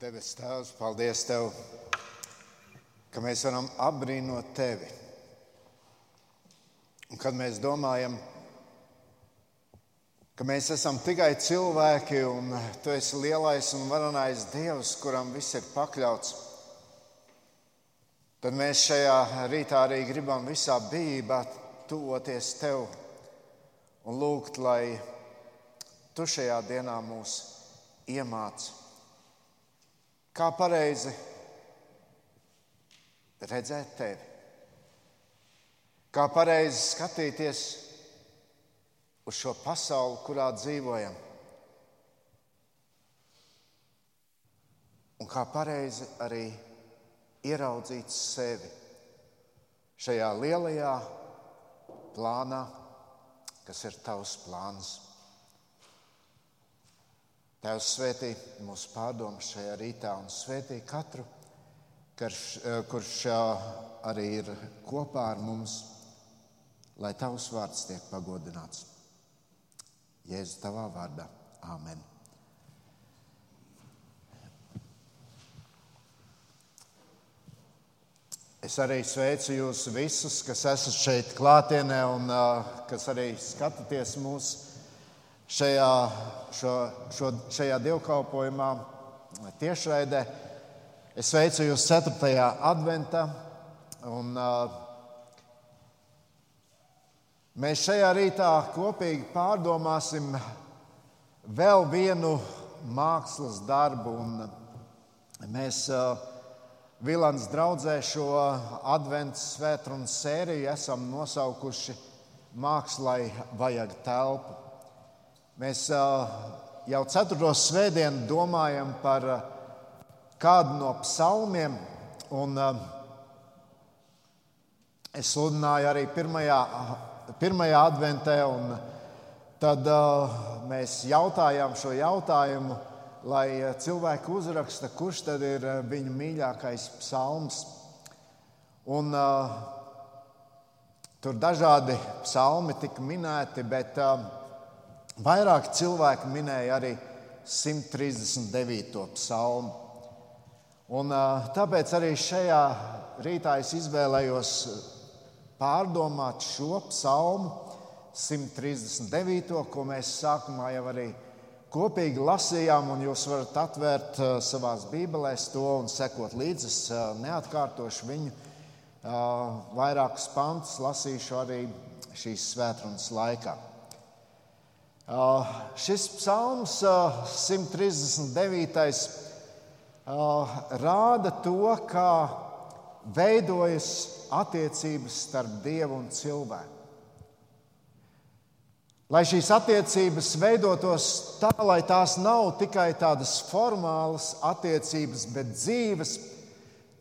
Debes Tēvs, paldies Tev, ka mēs varam apbrīnot Tevi. Un kad mēs domājam, ka mēs esam tikai cilvēki un Tu esi lielais un varenais Dievs, kuram viss ir pakļauts, tad mēs šajā rītā arī gribam visā bijībā tuvoties Tev un lūgt, lai Tu šajā dienā mūs iemācītu Kā pareizi redzēt tevi? Kā pareizi skatīties uz šo pasauli, kurā dzīvojam? Un kā pareizi arī ieraudzīt sevi šajā lielajā plānā, kas ir tavs plāns. Tēvs svētī mūsu pārdomas šajā rītā un svētī katru, karš, eh, kurš arī ir kopā ar mums, lai tavs vārds tiek pagodināts. Jēzus tavā vārdā. Āmen. Es arī sveicu jūs visus, kas esat šeit klātienē un uh, kas arī skatāties mūsu šajā, šo, šo, šajā dievkalpojumā, tiešraidē. Es sveicu jūs 4. adventā. Un, uh, mēs šajā rītā kopīgi pārdomāsim vēl vienu mākslas darbu. Un mēs uh, Vilāns draudzē šo adventu svētkrunu sēriju esam nosaukuši Mākslai vajag telpu. Mēs jau ceturto svētdienu domājam par kādu no psalmiem. Un es sludināju arī pirmajā, pirmajā adventē, un tad mēs jautājām šo jautājumu, lai cilvēki uzraksta, kurš tad ir viņu mīļākais psalms. Un, tur dažādi psalmi tika minēti, bet uh, Vairāk cilvēki minēja arī 139. psalmu. Un, tāpēc arī šajā rītā es izvēlējos pārdomāt šo psalmu, 139. ko mēs sākumā jau arī kopīgi lasījām, un jūs varat atvērt savā bībelēs to un sekot līdzi. Es neatkārtošu viņu. Vairākus pantus lasīšu arī šīs svētdienas laikā. Uh, šis psalms, 139. Uh, uh, rāda to, kā veidojas attiecības starp Dievu un cilvēku. Lai šīs attiecības veidotos tā, lai tās nav tikai tādas formālas attiecības, bet dzīves,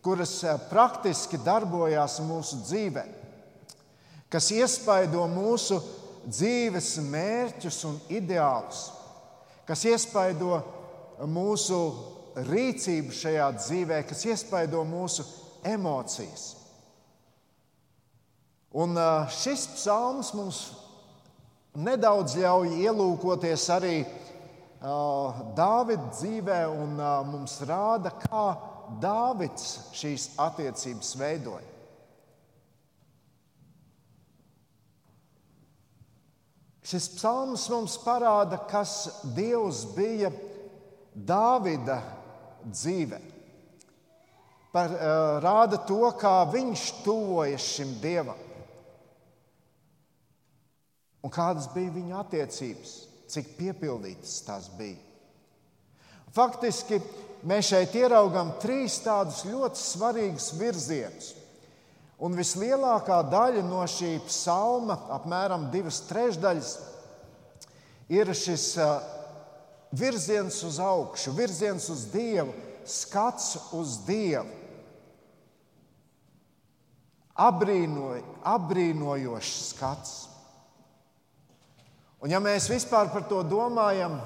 kuras praktiski darbojas mūsu dzīvē, kas iespaido mūsu dzīvi dzīves mērķus un ideālus, kas iespaido mūsu rīcību šajā dzīvē, kas iespaido mūsu emocijas. Un šis psalms mums nedaudz ļauj ielūkoties arī Dāvida dzīvē, un mums rāda, kā Dāvids šīs attiecības veidoja. Šis psalms mums parāda, kas Dievs bija Dāvida dzīvē. Par, uh, rāda to, kā viņš tuvojas šim dievam. Un kādas bija viņa attiecības, cik piepildītas tās bija. Faktiski mēs šeit ieraugām trīs tādus ļoti svarīgus virzienus. Un vislielākā daļa no šī psalma, apmēram divas trešdaļas, ir šis virziens uz augšu, virziens uz Dievu, skats uz Dievu. Abrīnoj, abrīnojošs skats. Un ja mēs vispār par to domājam,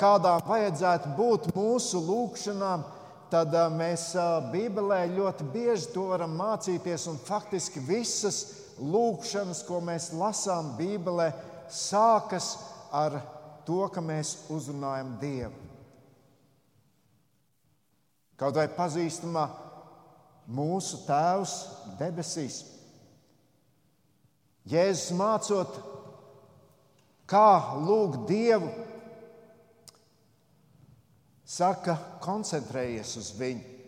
kādām vajadzētu būt mūsu lūgšanām, tad mēs Bībelē ļoti bieži to varam mācīties. Faktiski visas lūkšanas, ko mēs lasām Bībelē, sākas ar to, ka mēs uzrunājam Dievu. kaut vai pazīstamā mūsu Tēvs debesīs. Jēzus mācot, kā lūgt Dievu, saka, koncentrējies uz viņu.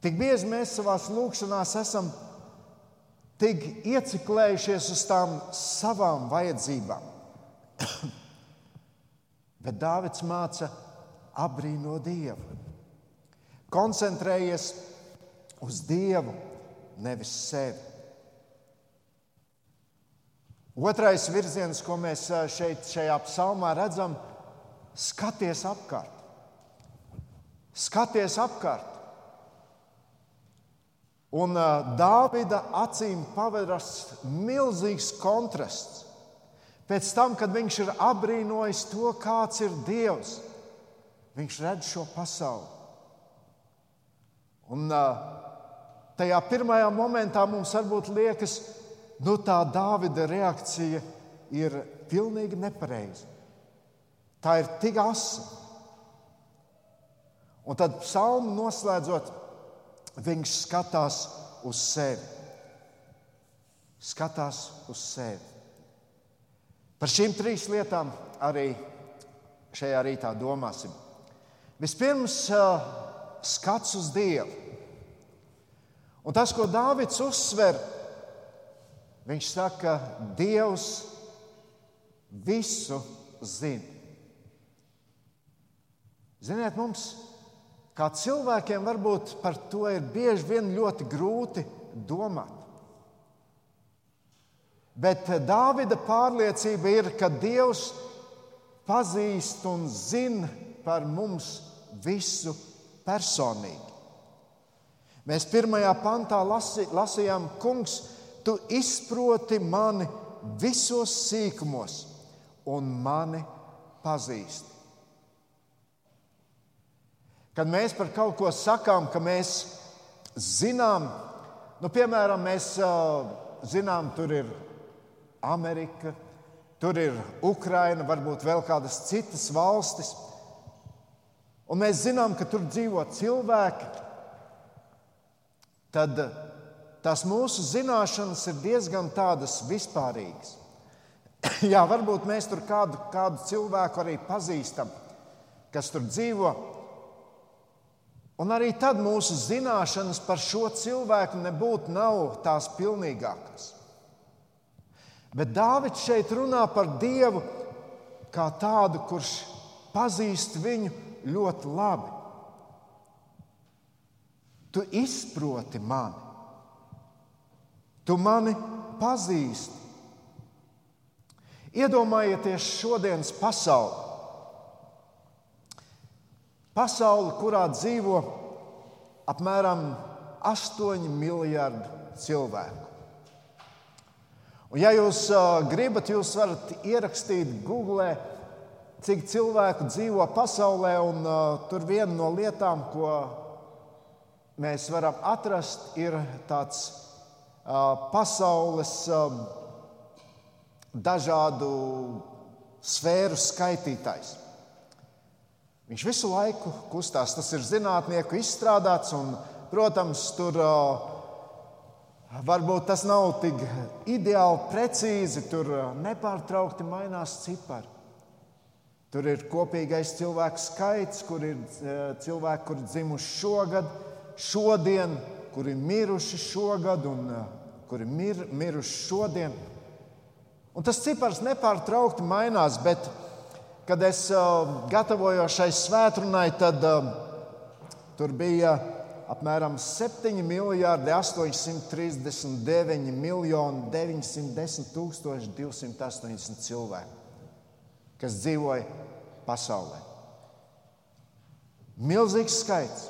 Tik bieži mēs savā lūkšanā esam tik ieciklējušies uz tām savām vajadzībām. Bet Dārvids māca apbrīno Dievu. Koncentrējies uz Dievu, nevis sevi. Otrais virziens, ko mēs šeit, šajā psalmā redzam, ir skaties apkārt. Skaties apkārt. Un Dāvida acīm paveras milzīgs kontrasts. Pēc tam, kad viņš ir apbrīnojis to, kāds ir Dievs, viņš redz šo pasauli. Un tajā pirmajā momentā mums varbūt liekas, nu, tā Dāvida reakcija ir pilnīgi nepareiza. Tā ir tik asa. Un tad psalmu noslēdzot, viņš skatās uz sevi. Skatās uz sevi. Par šīm trīs lietām arī šajā rītā domāsim. Vispirms, skats uz Dievu. Un tas, ko Dāvids uzsver, viņš saka, Dievs visu zina. Ziniet, mums Kā cilvēkiem varbūt par to ir bieži vien ļoti grūti domāt. Bet Dāvida pārliecība ir, ka Dievs pazīst un zina par mums visu personīgi. Mēs pirmajā pantā lasi, lasījām, Kungs, tu izproti mani visos sīkumos un mani pazīsti. Kad mēs par kaut ko sakām, ka mēs zinām, nu, piemēram, mēs zinām, tur ir Amerika, tur ir Ukraina, varbūt vēl kādas citas valstis. Un mēs zinām, ka tur dzīvo cilvēki. Tad tās mūsu zināšanas ir diezgan tādas vispārīgas. Jā, varbūt mēs tur kādu, kādu cilvēku arī pazīstam, kas tur dzīvo. Un arī tad mūsu zināšanas par šo cilvēku nebūtu nav tās pilnīgākās. Bet Dāvids šeit runā par Dievu kā tādu, kurš pazīst viņu ļoti labi. Tu izproti mani, tu mani pazīsti. Iedomājieties šodienas pasauli. Pasauli, kurā dzīvo apmēram 8 miljardi cilvēku. Un, ja jūs uh, gribat, jūs varat ierakstīt Google, cik cilvēku dzīvo pasaulē. Un, uh, tur viena no lietām, ko mēs varam atrast, ir tāds uh, pasaules dažādu sfēru skaitītājs. Viņš visu laiku kustās. Tas ir zinātnieku izstrādāts, un, protams, tur varbūt tas nav tik ideāli precīzi. Tur nepārtraukti mainās cipari. Tur ir kopīgais cilvēku skaits, kur ir cilvēki, kuri dzimuši šogad, šodien, kuri ir miruši šogad un kuri ir mir, miruši šodien. Un tas cipars nepārtraukti mainās, bet kad es gatavojos šai svētdienai, tad tur bija apmēram 7 miljardi 839 miljoni 910 tūkstoši 280 cilvēku, kas dzīvoja pasaulē. Milzīgs skaits.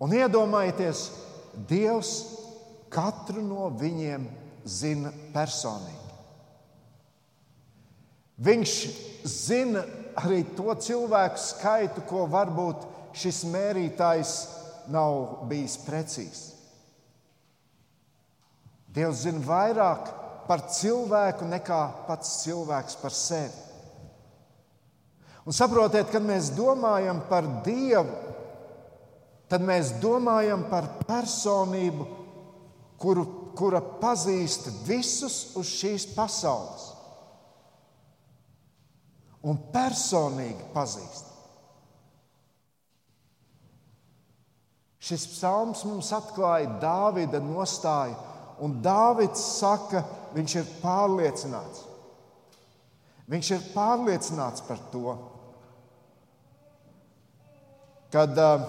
Un iedomājieties, Dievs katru no viņiem zina personīgi. Viņš zina arī to cilvēku skaitu, ko varbūt šis mērītājs nav bijis precīzs. Dievs zina vairāk par cilvēku nekā pats cilvēks par sevi. Un saprotiet, kad mēs domājam par Dievu, tad mēs domājam par personību, kuru, kura pazīst visus uz šīs pasaules. Un personīgi pazīst. Šis psalms mums atklāja Dāvida nostāju, un Dāvids saka, viņš ir pārliecināts. Viņš ir pārliecināts par to, kad uh,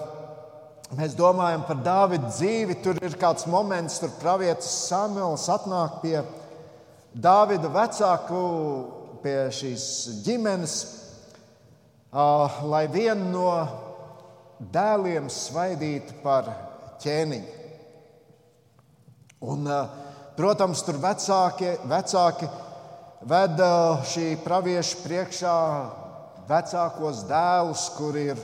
mēs domājam par Dāvida dzīvi, tur ir kāds moments, kad pravietis Samuels atnāk pie Dāvida vecāku, pie šīs ģimenes, lai vienu no dēliem svaidītu par ķēniņu. Un, protams, tur vecāki, vecāki veda šī pravieša priekšā vecākos dēlus, kuri ir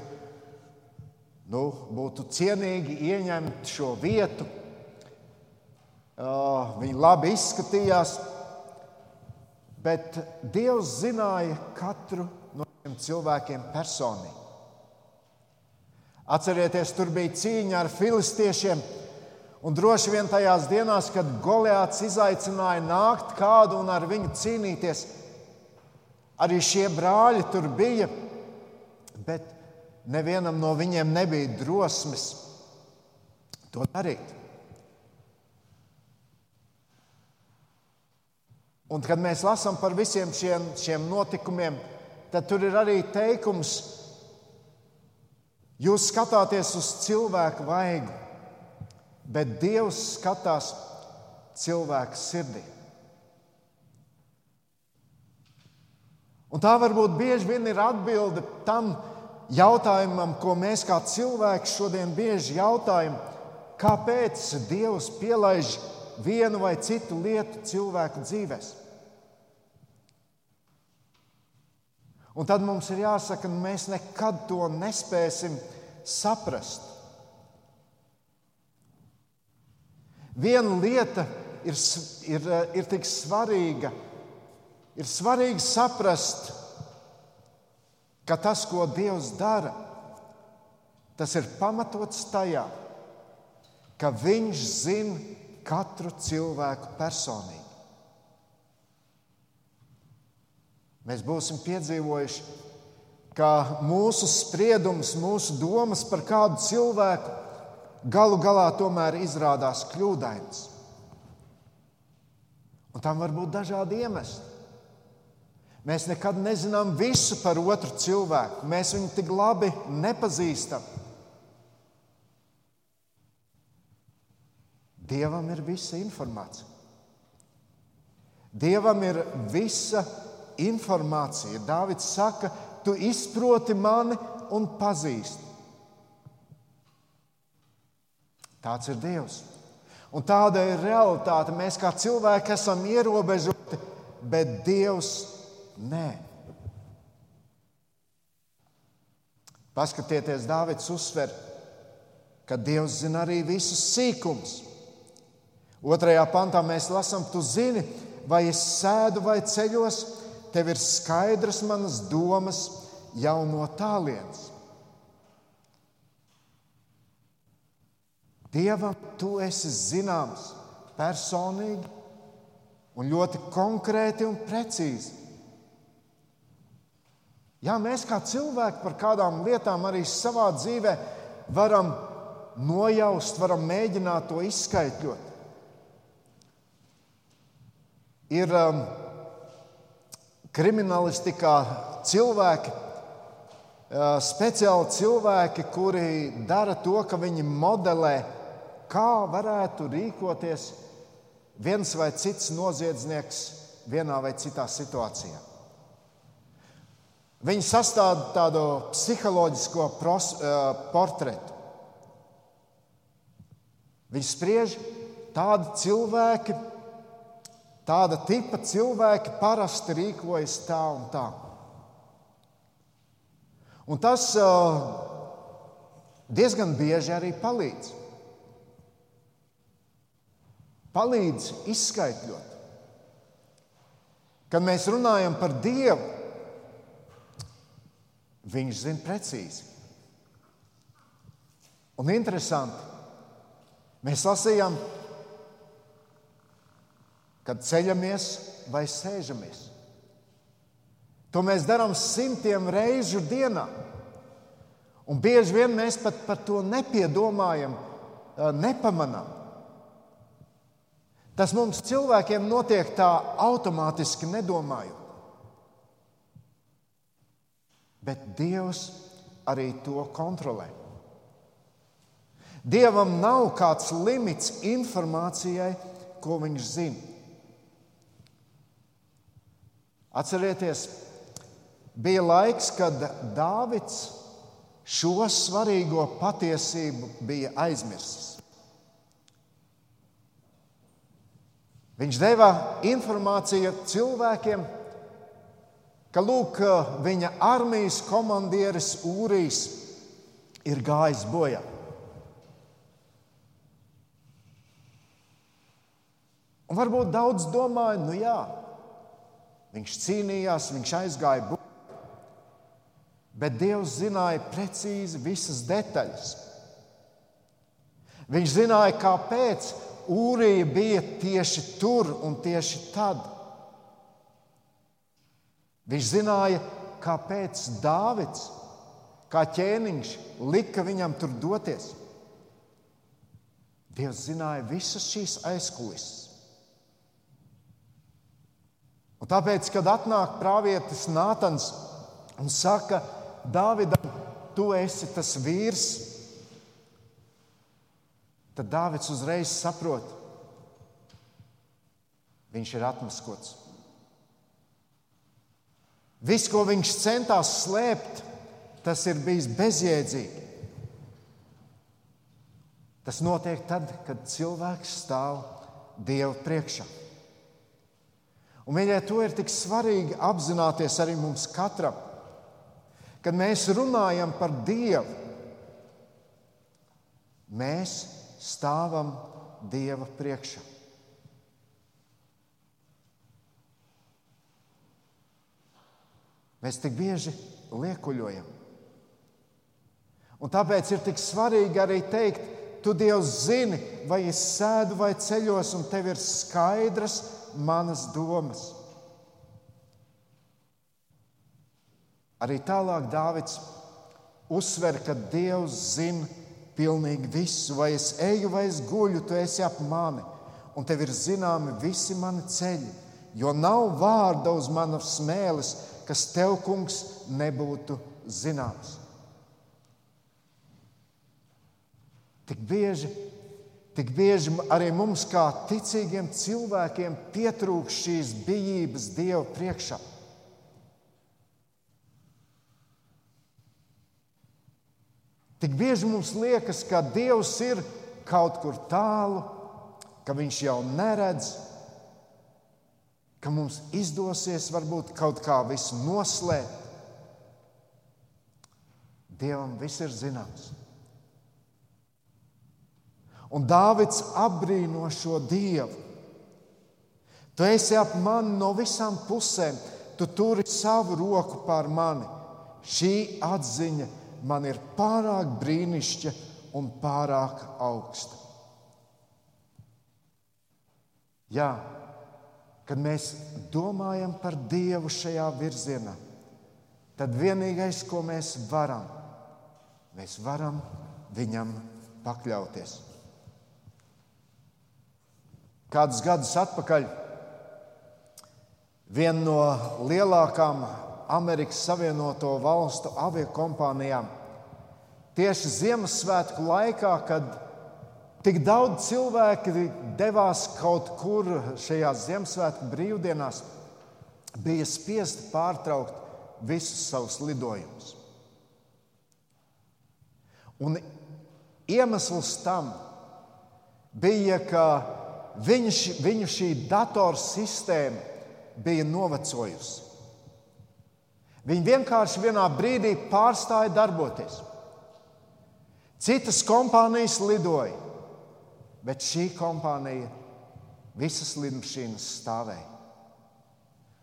nu, būtu cienīgi ieņemt šo vietu. Viņi labi izskatījās, bet Dievs zināja katru no šiem cilvēkiem personīgi. Atcerieties, tur bija cīņa ar filistiešiem. Un droši vien tajās dienās, kad Goliāts izaicināja nākt kādu un ar viņu cīnīties, arī šie brāļi tur bija. Bet nevienam no viņiem nebija drosmes to darīt. Un, kad mēs lasām par visiem šiem, šiem notikumiem, tad tur ir arī teikums, jūs skatāties uz cilvēku vaigu, bet Dievs skatās cilvēku sirdī. Un tā varbūt bieži vien ir atbilde tam, jautājumam, ko mēs kā cilvēki šodien bieži jautājam, kāpēc Dievs pielaiž vienu vai citu lietu cilvēku dzīvēm. Un tad mums ir jāsaka, ka mēs nekad to nespēsim saprast. Viena lieta ir, ir, ir tik svarīga, ir svarīgi saprast, ka tas, ko Dievs dara, tas ir pamatots tajā, ka Viņš zina katru cilvēku personīgi. Mēs būsim piedzīvojuši, ka mūsu spriedums, mūsu domas par kādu cilvēku galu galā tomēr izrādās kļūdains. Un tam var būt dažādi iemesli. Mēs nekad nezinām visu par otru cilvēku. Mēs viņu tik labi nepazīstam. Dievam ir visa informācija. Dievam ir visa informācija. Dāvids saka, tu izproti mani un pazīsti. Tāds ir Dievs. Un tāda ir realitāte. Mēs kā cilvēki esam ierobežoti, bet Dievs Nē. Paskatieties, Dārvids uzsver, ka Dievs zina arī visus sīkumus. Otrajā pantā mēs lasām, tu zini, vai es sēdu vai ceļos, tev ir skaidrs manas domas jau no tālienes. Dievam tu esi zināms personīgi un ļoti konkrēti un precīzi. Jā, mēs kā cilvēki par kādām lietām arī savā dzīvē varam nojaust, varam mēģināt to izskaidrot. Ir um, kriminālistikā cilvēki, speciāli cilvēki, kuri dara to, ka viņi modelē, kā varētu rīkoties viens vai cits noziedznieks vienā vai citā situācijā. Viņi sastāv tādu psiholoģisko pros, uh, portretu. Viņi spriež, tādi cilvēki, tāda tipa cilvēki parasti rīkojas tā un tā. Un tas diezgan bieži arī palīdz. Palīdz izskaidrot. Kad mēs runājam par Dievu, Viņš zina precīzi. Un interesanti, mēs lasījām, kad ceļamies vai sēžamies. To mēs darām simtiem reižu dienā. Un bieži vien mēs pat par to nepiedomājam, nepamanām. Tas mums cilvēkiem notiek tā automātiski nedomājot. Bet Dievs arī to kontrolē. Dievam nav kāds limits informācijai, ko viņš zina. Atcerieties, bija laiks, kad Dāvids šo svarīgo patiesību bija aizmirsis. Viņš deva informāciju cilvēkiem, ka lūk, viņa armijas komandieris Ūrijs ir gājis bojā. Un varbūt daudz domāja, nu jā, viņš cīnījās, viņš aizgāja bojā. Bet Dievs zināja precīzi visas detaļas. Viņš zināja, kāpēc Ūrija bija tieši tur un tieši tad. Viņš zināja, kāpēc Dāvids, kā ķēniņš, lika viņam tur doties. Dievs zināja visas šīs aizkulisēs. Un tāpēc, kad atnāk pravietis Nātans un saka, Dāvidam, tu esi tas vīrs, tad Dāvids uzreiz saprot, viņš ir atmaskots. Viss, ko viņš centās slēpt, tas ir bijis bezjēdzīgi. Tas notiek tad, kad cilvēks stāv Dieva priekšā. Un viņai to ir tik svarīgi apzināties arī mums katram, kad mēs runājam par Dievu. Mēs stāvam Dieva priekšā. Mēs tik bieži liekuļojam. Un tāpēc ir tik svarīgi arī teikt, tu Dievs zini, vai es sēdu vai ceļos, un tev ir skaidras manas domas. Arī tālāk Dāvids uzsver, ka Dievs zina pilnīgi visu. Vai es eju, vai es guļu, tu esi ap mani, un tev ir zināmi visi mani ceļi. Jo nav vārda uz manas smēles, kas tev, kungs, nebūtu zināms. Tik bieži, tik bieži arī mums, kā ticīgiem cilvēkiem, pietrūkst šīs bijības Dieva priekšā. Tik bieži mums liekas, ka Dievs ir kaut kur tālu, ka Viņš jau neredz, ka mums izdosies varbūt kaut kā visu noslēpt. Dievam viss ir zināms. Un Dāvids apbrīno šo Dievu. Tu esi ap mani no visām pusēm, tu turi savu roku pār mani. Šī atziņa man ir pārāk brīnišķīga un pārāk augsta. Jā, kad mēs domājam par Dievu šajā virzienā, tad vienīgais, ko mēs varam, mēs varam viņam pakļauties. Kādus gadus atpakaļ viena no lielākām Amerikas Savienoto Valstu aviokompānijām. Tieši Ziemassvētku laikā, kad tik daudz cilvēku devās kaut kur šajās Ziemassvētku brīvdienās, bija spiesti pārtraukt visus savus lidojumus. Un iemesls tam bija, ka viņu, viņu šī datorsistēma bija novecojusi. Viņi vienkārši vienā brīdī pārstāja darboties. Citas kompānijas lidoja, bet šī kompānija visas lidmašīnas stāvēja.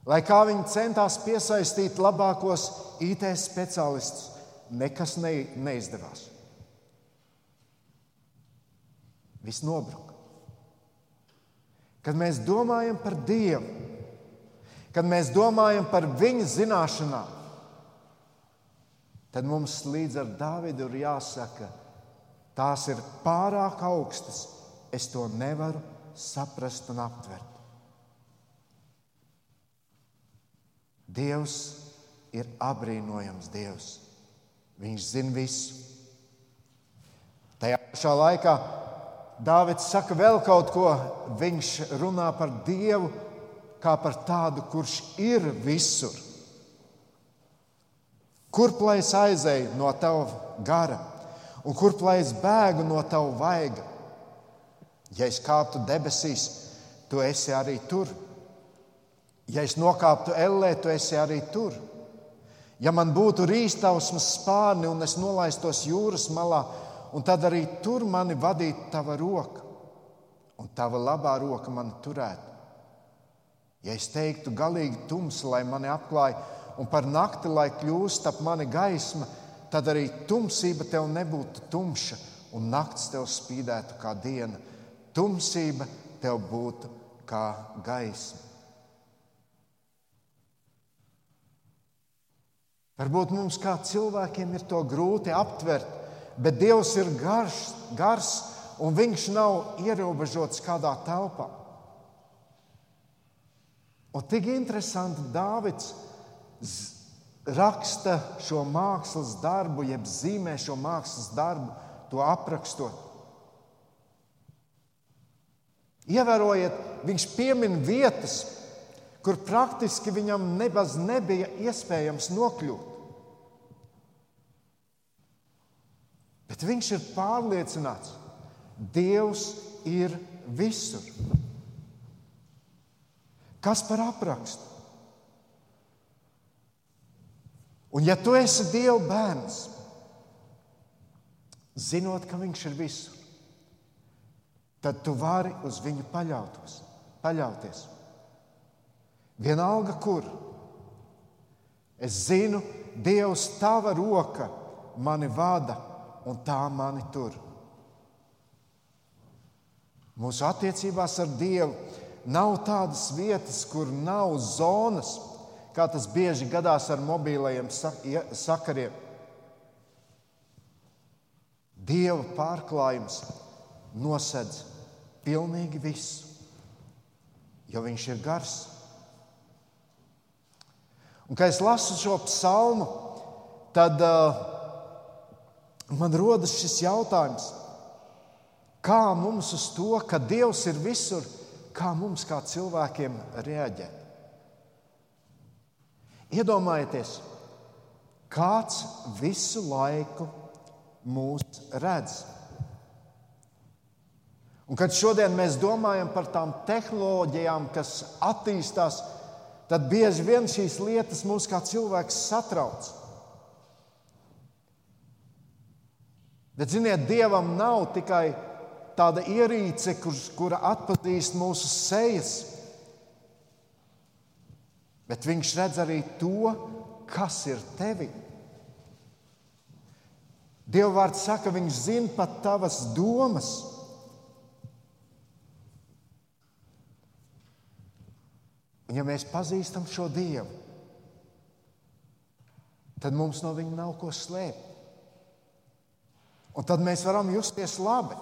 Lai kā viņi centās piesaistīt labākos IT speciālistus, nekas ne, neizdevās. Viss nobruka. Kad mēs domājam par Dievu, kad mēs domājam par Viņa zināšanām, tad mums līdz ar Dāvidu ir jāsaka, tās ir pārāk augstas. Es to nevaru saprast un aptvert. Dievs ir apbrīnojams Dievs. Viņš zina visu. Tajā pašā laikā Dāvids saka vēl kaut ko. Viņš runā par Dievu kā par tādu, kurš ir visur. Kurp lai es aizēju no tava gara, un kurp lai es bēgu no tava vaiga? Ja es kāptu debesīs, tu esi arī tur. Ja es nokāptu ellē, tu esi arī tur. Ja man būtu rīstausmas spārni un es nolaistos jūras malā, un tad arī tur mani vadītu tava roka, un tava labā roka mani turētu. Ja es teiktu, galīgi tumsa, lai mani apklāj, un par nakti, lai kļūst ap mani gaisma, tad arī tumsība tev nebūtu tumša, un naktis tev spīdētu kā diena. Tumsība tev būtu kā gaisma. Varbūt mums kā cilvēkiem ir to grūti aptvert, bet Dievs ir garš, gars un viņš nav ierobežots kādā telpā. Un tik interesanti, Dāvids raksta šo mākslas darbu, jeb zīmē šo mākslas darbu, to aprakstot. Ievērojiet, viņš piemin vietas, kur praktiski viņam nebaz nebija iespējams nokļūt. Bet viņš ir pārliecināts, ka Dievs ir visur. Kas par aprakstu? Un ja tu esi Dieva bērns, zinot, ka Viņš ir visur, tad tu vari uz viņu paļautos, paļauties. Vienalga, kur. Es zinu, Dievs, tava roka mani vada un tā mani tur. Mūsu attiecībās ar Dievu nav tādas vietas, kur nav zonas, kā tas bieži gadās ar mobilajiem sakariem. Dieva pārklājums nosedz pilnīgi visu, jo viņš ir gars. Un, kad es lasu šo psalmu, tad uh, man rodas šis jautājums, kā mums uz to, ka Dievs ir visur, kā mums kā cilvēkiem reaģēt. Iedomājieties, kāds visu laiku mūs redz. Un kad šodien mēs domājam par tām tehnoloģijām, kas attīstās, tad bieži vien šīs lietas mūs kā cilvēks satrauc. Bet, ziniet, Dievam nav tikai tāda ierīce, kur, kura atpazīst mūsu sejas, bet Viņš redz arī to, kas ir tevi. Dieva vārds saka, Viņš zina pat tavas domas. Un, ja mēs pazīstam šo Dievu, tad mums no viņa nav ko slēpt. Un tad mēs varam justies labi.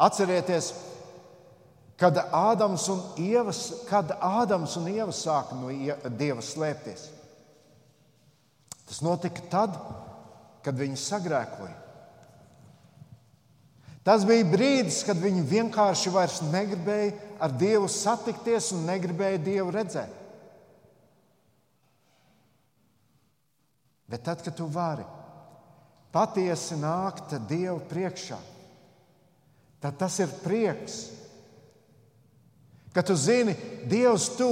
Atcerieties, kad Ādams un Ieva, kad Ādams un Ieva sāka no Dieva slēpties. Tas notika tad, kad viņi sagrēkoja. Tas bija brīdis, kad viņi vienkārši vairs negribēja ar Dievu satikties un negribēja Dievu redzēt. Bet tad, kad tu vari, patiesi nākt Dievu priekšā, tad tas ir prieks. Kad tu zini, Dievs, tu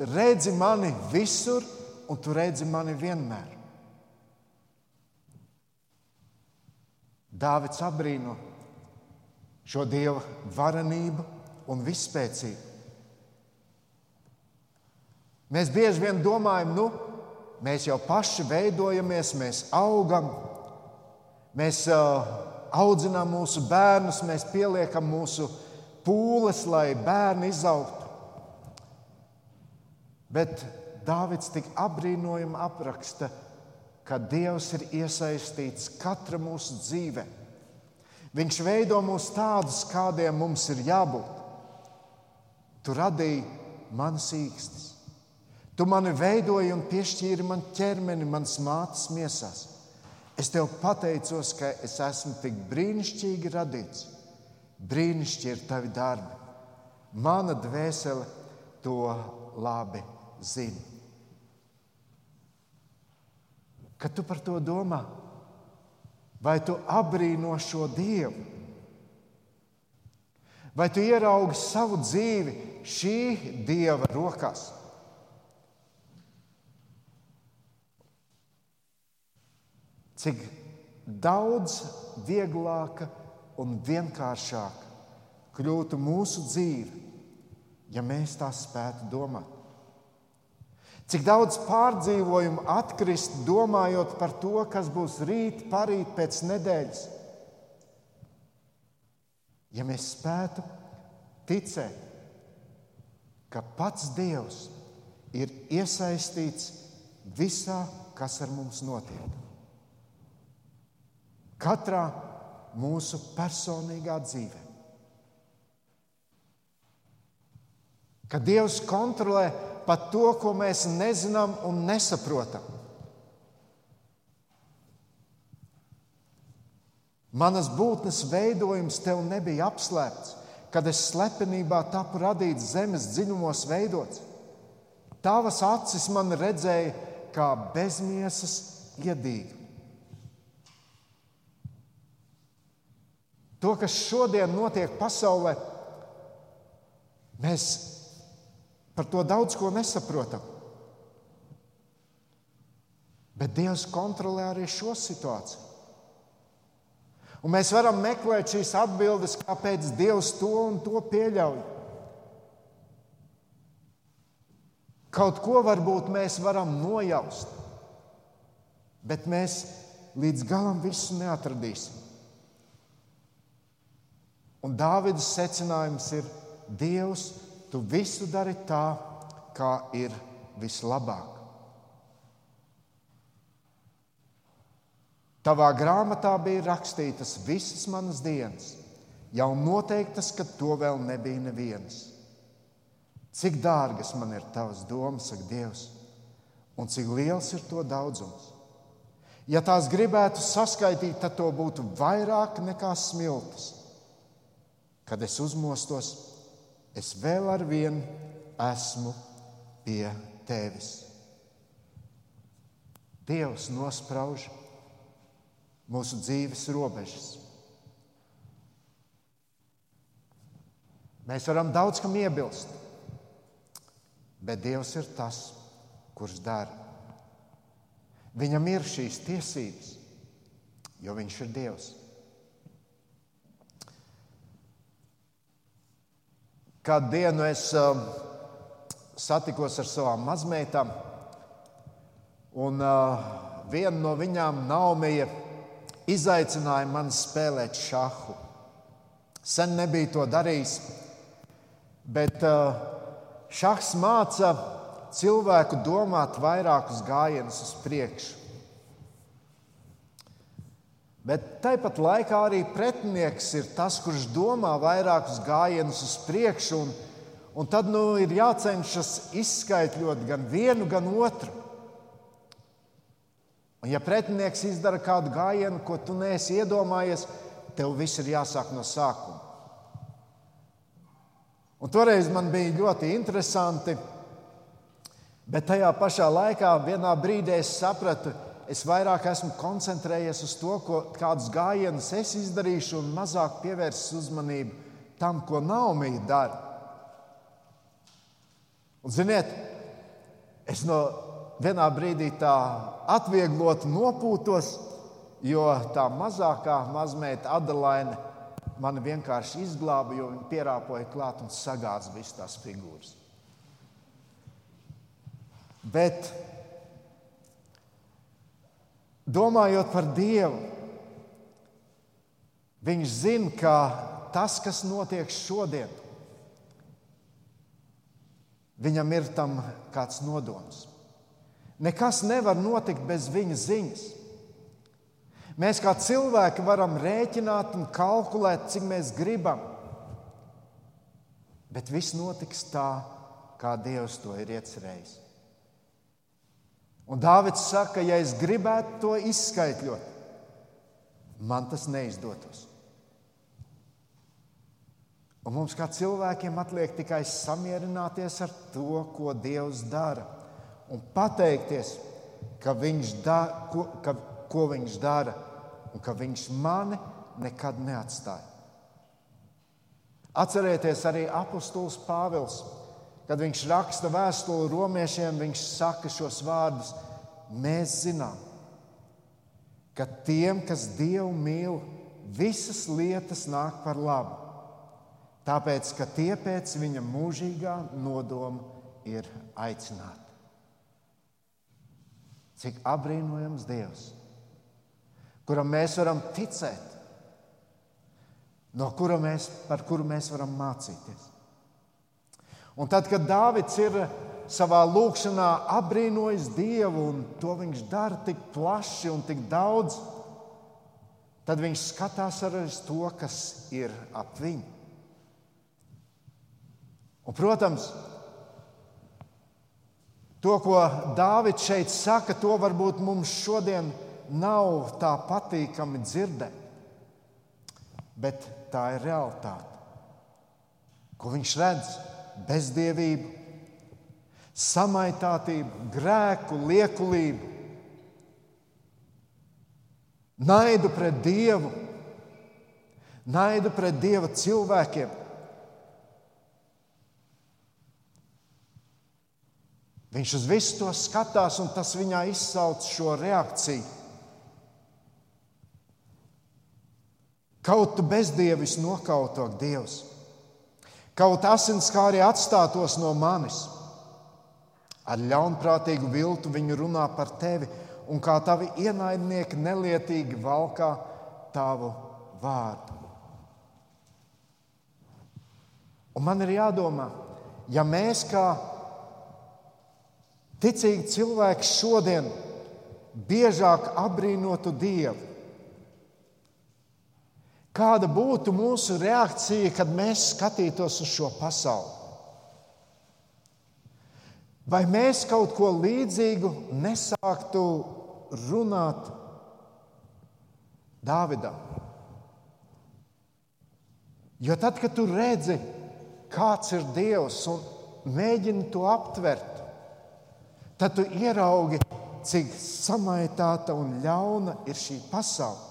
redzi mani visur, un tu redzi mani vienmēr. Dāvids apbrīno šo Dieva varenību un vispēcību. Mēs bieži vien domājam, nu, mēs jau paši veidojamies, mēs augam, mēs uh, audzinām mūsu bērnus, mēs pieliekam mūsu pūles, lai bērni izaugtu. Bet Dāvids tik apbrīnojami apraksta, ka Dievs ir iesaistīts katra mūsu dzīvē. Viņš veido mūs tādus, kādiem mums ir jābūt. Tu radīji manas īkstis. Tu mani veidoji un piešķīri man ķermeni, manas mātes miesās. Es tev pateicos, ka es esmu tik brīnišķīgi radīts. Brīnišķīgi ir tavi darbi. Mana dvēsele to labi zina. Kad tu par to domā, vai tu apbrīno šo Dievu, vai tu ieraugi savu dzīvi šī Dieva rokās? Cik daudz vieglāka un vienkāršāka kļūtu mūsu dzīve, ja mēs tā spētu domāt. Cik daudz pārdzīvojumu atkrist, domājot par to, kas būs rīt, parīt, pēc nedēļas. Ja mēs spētu ticēt, ka pats Dievs ir iesaistīts visā, kas ar mums notiek katrā mūsu personīgā dzīvē. Ka Dievs kontrolē pat to, ko mēs nezinām un nesaprotam. Manas būtnes veidojums tev nebija apslēpts, kad es slepenībā tapu radīts zemes dziļumos, veidots. Tavas acis man redzēja kā bezmiesas iedīgu. To, kas šodien notiek pasaulē, mēs par to daudz ko nesaprotam. Bet Dievs kontrolē arī šo situāciju. Un mēs varam meklēt šīs atbildes, kāpēc Dievs to un to pieļauj. Kaut ko varbūt mēs varam nojaust, bet mēs līdz galam visu neatradīsim. Un Dāvidas secinājums ir: Dievs, tu visu dari tā, kā ir vislabāk. Tavā grāmatā bija rakstītas visas manas dienas, jau noteiktas, ka to vēl nebija nevienas. Cik dārgas man ir tavas domas, saka Dievs, un cik liels ir to daudzums. Ja tās gribētu saskaitīt, tad to būtu vairāk nekā smiltis. Kad es uzmostos, es vēl ar vienu esmu pie tevis. Dievs nosprauž mūsu dzīves robežas. Mēs varam daudz kam iebilst, bet Dievs ir tas, kurš dara. Viņam ir šīs tiesības, jo Viņš ir Dievs. Kādu dienu es uh, satikos ar savām mazmeitām, un uh, viena no viņām, Naumija, izaicināja mani spēlēt šāhu. Sen nebija to darījis, bet uh, šahs māca cilvēku domāt vairākus gājienus uz priekšu. Bet tāpat laikā arī pretinieks ir tas, kurš domā vairākus gājienus uz priekšu, un, un tad nu, ir jācenšas izskaidrot gan vienu, gan otru. Un, ja pretinieks izdara kādu gājienu, ko tu neesi iedomājies, tev viss ir jāsāk no sākuma. Un toreiz man bija ļoti interesanti, bet tajā pašā laikā vienā brīdī es sapratu, ka es vairāk esmu koncentrējies uz to, ko, kādus gājienus es izdarīšu, un mazāk pievērsis uzmanību tam, ko Naumija dara. Un, ziniet, es no vienā brīdī tā atvieglot nopūtos, jo tā mazākā mazmeita Adelaine mani vienkārši izglāba, jo viņa pierāpoja klāt un sagāza visas tās figūras. Bet domājot par Dievu, viņš zina, ka tas, kas notiek šodien, viņam ir tam kāds nodoms. Nekas nevar notikt bez viņa ziņas. Mēs kā cilvēki varam rēķināt un kalkulēt, cik mēs gribam. Bet viss notiks tā, kā Dievs to ir iecerējis. Un Dārvids saka, ja es gribētu to izskaidrot, man tas neizdotos. Un mums kā cilvēkiem atliek tikai samierināties ar to, ko Dievs dara, un pateikties, ka viņš da, ko, ka, ko viņš dara un ka viņš mani nekad neatstāja. Atcerieties arī apustulis Pāvils, kad viņš raksta vēstuli romiešiem, viņš saka šos vārdus: Mēs zinām, ka tiem, kas Dievu mīl, visas lietas nāk par labu, tāpēc, ka tie pēc viņa mūžīgā nodoma ir aicināti. Cik apbrīnojams Dievs! kuram mēs varam ticēt, no kura mēs, par kuru mēs varam mācīties. Un tad, kad Dāvids ir savā lūkšanā apbrīnojis Dievu, un to viņš dara tik plaši un tik daudz, tad viņš skatās arī uz to, kas ir ap viņu. Un, protams, to, ko Dāvids šeit saka, to varbūt mums šodien nav tā patīkami dzirdēt, bet tā ir realitāte. Ko viņš redz? Bezdievību, samaitātību, grēku, liekulību, naidu pret Dievu, naidu pret Dieva cilvēkiem. Viņš uz visu to skatās, un tas viņā izsauc šo reakciju. Kaut tu bezdievis nokautok Dievs, kaut asinskāri atstātos no manis. Ar ļaunprātīgu viltu viņi runā par tevi, un kā tavi ienaidnieki nelietīgi valkā tavu vārdu. Un man ir jādomā, ja mēs kā ticīgi cilvēki šodien biežāk apbrīnotu Dievu, Kāda būtu mūsu reakcija, kad mēs skatītos uz šo pasauli? Vai mēs kaut ko līdzīgu nesāktu runāt Dāvidam? Jo tad, kad tu redzi, kāds ir Dievs un mēģini to aptvert, tad tu ieraugi, cik samaitāta un ļauna ir šī pasaule.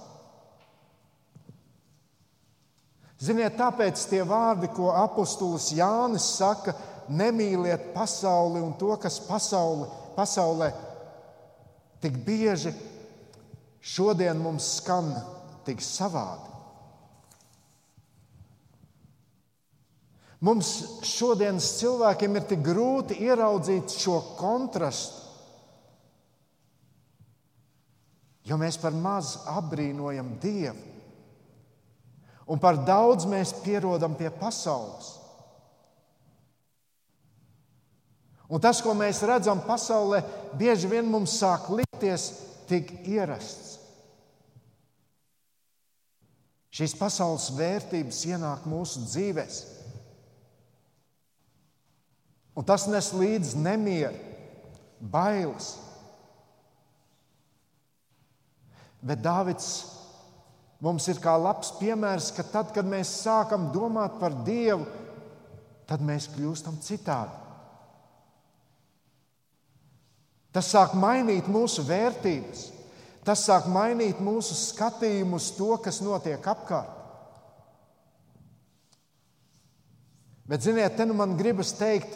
Ziniet, tāpēc tie vārdi, ko apustulis Jānis saka, nemīliet pasauli un to, kas pasauli, pasaulē tik bieži šodien mums skan tik savādi. Mums šodienas cilvēkiem ir tik grūti ieraudzīt šo kontrastu, jo mēs par maz apbrīnojam Dievu. Un par daudz mēs pierodam pie pasaules. Un tas, ko mēs redzam pasaulē, bieži vien mums sāk likties tik ierasts. Šīs pasaules vērtības ienāk mūsu dzīvēm. Un tas nes līdzi nemieru, bailes. Bet Dāvids mums ir kā labs piemērs, ka tad, kad mēs sākam domāt par Dievu, tad mēs kļūstam citādi. Tas sāk mainīt mūsu vērtības, tas sāk mainīt mūsu skatījumu uz to, kas notiek apkārt. Bet, ziniet, te nu man gribas teikt,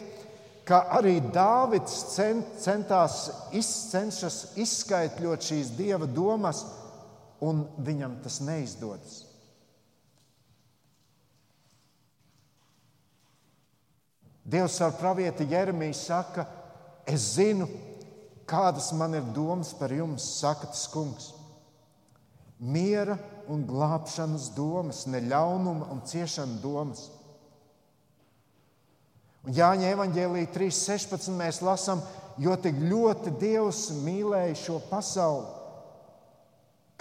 ka arī Dāvids centās, cenšas izskaidrot šīs dieva domas un viņam tas neizdodas. Dievs ar pravieti Jeremiju saka, es zinu, kādas man ir domas par jums, saka tas kungs. Miera un glābšanas domas, ne ļaunuma un ciešana domas. Un Jāņa evanģēlīja 3.16 mēs lasām, jo tik ļoti Dievs mīlēja šo pasauli,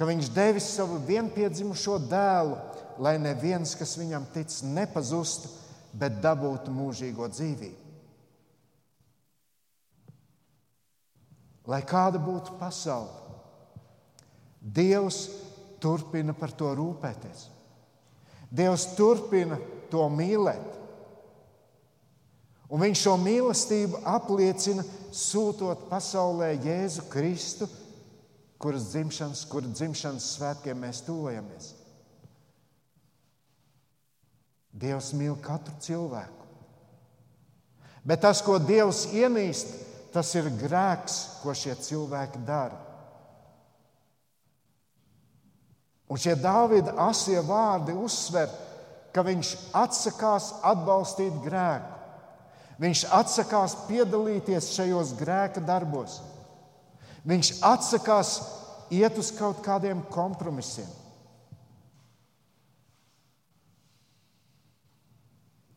ka Viņš devis savu vienpiedzimušo dēlu, lai neviens, kas viņam tic, nepazustu, bet dabūtu mūžīgo dzīvību. Lai kāda būtu pasaule, Dievs turpina par to rūpēties. Dievs turpina to mīlēt. Un viņš šo mīlestību apliecina, sūtot pasaulē Jēzu Kristu, kuras dzimšanas, kura dzimšanas svētkiem mēs tuvojamies. Dievs mīl katru cilvēku. Bet tas, ko Dievs ienīst, tas ir grēks, ko šie cilvēki dara. Un šie Dāvida asie vārdi uzsver, ka viņš atsakās atbalstīt grēku. Viņš atsakās piedalīties šajos grēka darbos. Viņš atsakās iet uz kaut kādiem kompromisiem.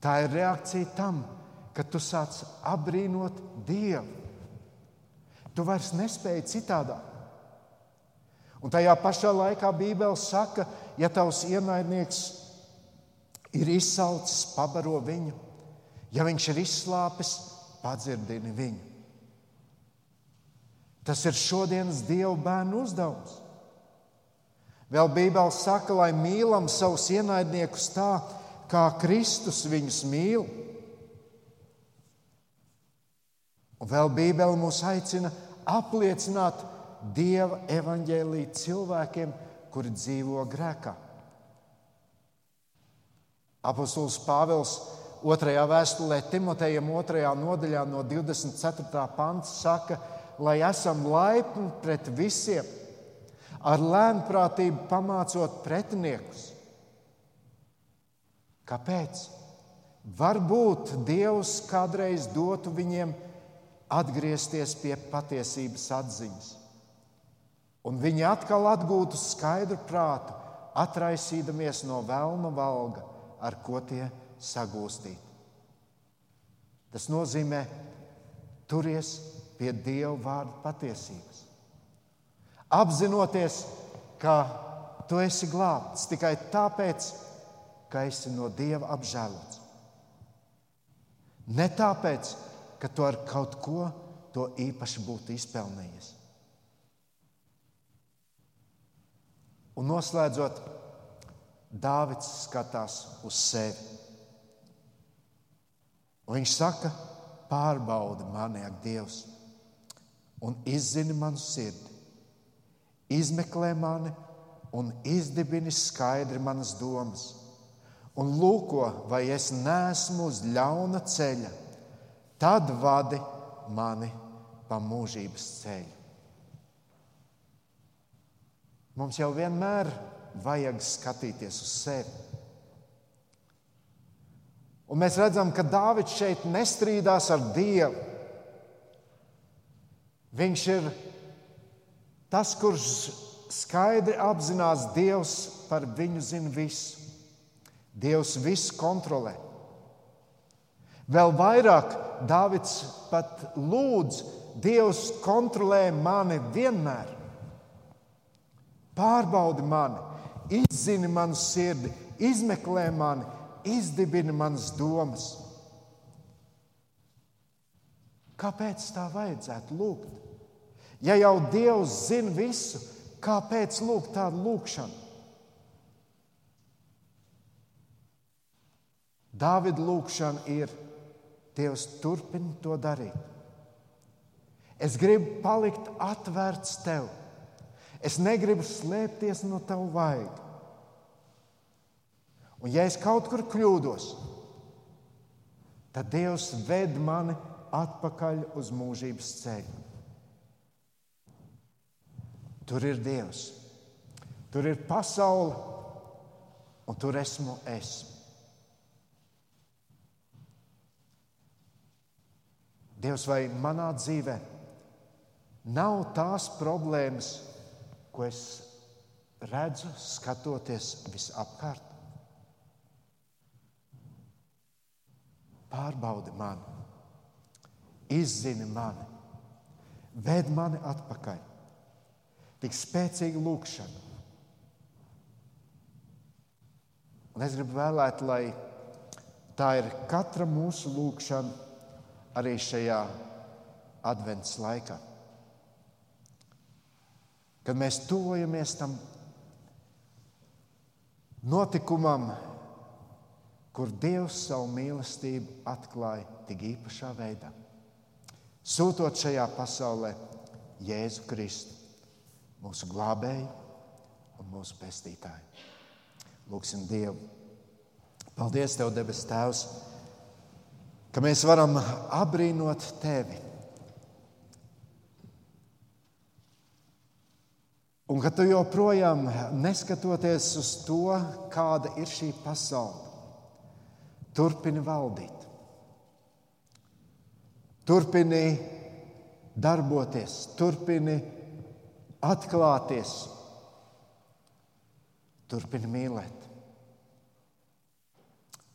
Tā ir reakcija tam, ka tu sāc apbrīnot Dievu. Tu vairs nespēji citādāk. Un tajā pašā laikā Bībele saka, ja tavs ienaidnieks ir izsalcis, pabaro viņu, ja viņš ir izslāpis, padzirdini viņu. Tas ir šodienas Dieva bērnu uzdevums. Vēl Bībele saka, lai mīlam savus ienaidniekus tā, kā Kristus viņus mīl. Un vēl Bībele mūs aicina apliecināt Dieva evaņģēlīju cilvēkiem, kuri dzīvo grēkā. Apostols Pāvils otrajā vēstulē Timotejam, otrajā nodaļā, no 24. panta saka, lai esam laipni pret visiem, ar lēnprātību pamācot pretiniekus. Kāpēc? Varbūt Dievs kādreiz dotu viņiem atgriezties pie patiesības atziņas. Un viņi atkal atgūtu skaidru prātu, atraisīdamies no vēlna valga, ar ko tie sagūstīt. Tas nozīmē, turies pie Dieva vārda patiesības. Apzinoties, ka tu esi glābts tikai tāpēc, ka esi no Dieva apžēlots. Ne tāpēc, ka tu ar kaut ko to īpaši būtu izpelnījies. Un noslēdzot, Dāvids skatās uz sevi. Un viņš saka, pārbaudi mani, ak, Dievs, un izzini manu sirdi. Izmeklē mani un izdibini skaidri manas domas. Un lūko, vai es neesmu uz ļauna ceļa tad vadi mani pa mūžības ceļu. Mums jau vienmēr vajag skatīties uz sevi. Un mēs redzam, ka Dāvids šeit nestrīdās ar Dievu. Viņš ir tas, kurš skaidri apzinās, Dievs par viņu zina visu. Dievs visu kontrolē. Vēl vairāk Dāvids pat lūdz, Dievs kontrolē mani vienmēr. Pārbaudi mani, izzini manu sirdi, izmeklē mani, izdibini manas domas. Kāpēc tā vajadzētu lūgt? Ja jau Dievs zina visu, kāpēc lūgt tādu lūgšanu? Dāvida lūgšana ir Dievs turpina to darīt. Es gribu palikt atvērts tev. Es negribu slēpties no tava vaiga. Un, ja es kaut kur kļūdos, tad Dievs ved mani atpakaļ uz mūžības ceļu. Tur ir Dievs, tur ir pasaule, un tur esmu es. Dievs, vai manā dzīvē nav tās problēmas, ko es redzu, skatoties visapkārt? Pārbaudi mani, izzini mani, ved mani atpakaļ. Tik spēcīga lūkšana. Un es gribu vēlēt, lai tā ir katra mūsu lūkšana arī šajā adventas laikā. Kad mēs tuvojamies tam notikumam, kur Dievs savu mīlestību atklāja tik īpašā veidā, sūtot šajā pasaulē Jēzu Kristu, mūsu glābēju un mūsu pestītāju. Lūksim Dievu! Paldies, Tev, debes Tēvs! ka mēs varam apbrīnot tevi. Un ka tu joprojām, neskatoties uz to, kāda ir šī pasaule, turpini valdīt, turpini darboties, turpini atklāties, turpini mīlēt.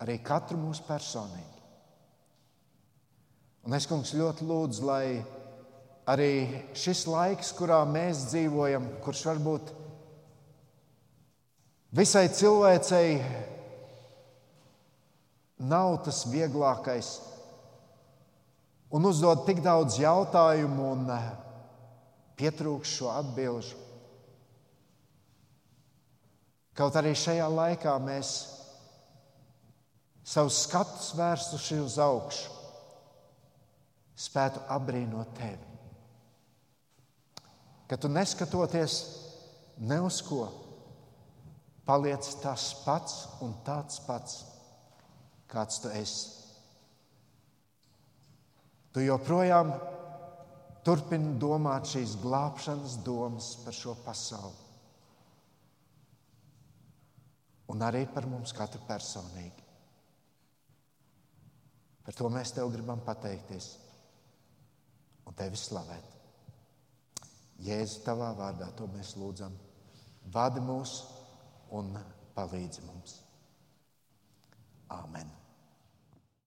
Arī katru mūsu personīgi. Un es, kungs, ļoti lūdzu, lai arī šis laiks, kurā mēs dzīvojam, kurš varbūt visai cilvēcei nav tas vieglākais, un uzdod tik daudz jautājumu un pietrūkst šo atbildžu. Kaut arī šajā laikā mēs savus skatus vērstuši uz augšu spētu apbrīnot tevi. Ka tu neskatoties ne uz ko, paliec tas pats un tāds pats, kāds tu esi. Tu joprojām turpini domāt šīs glābšanas domas par šo pasauli. Un arī par mums katru personīgi. Par to mēs tev gribam pateikties un tevi slavēt. Jēzu, tavā vārdā to mēs lūdzam. Vadi mūs un palīdzi mums. Āmen!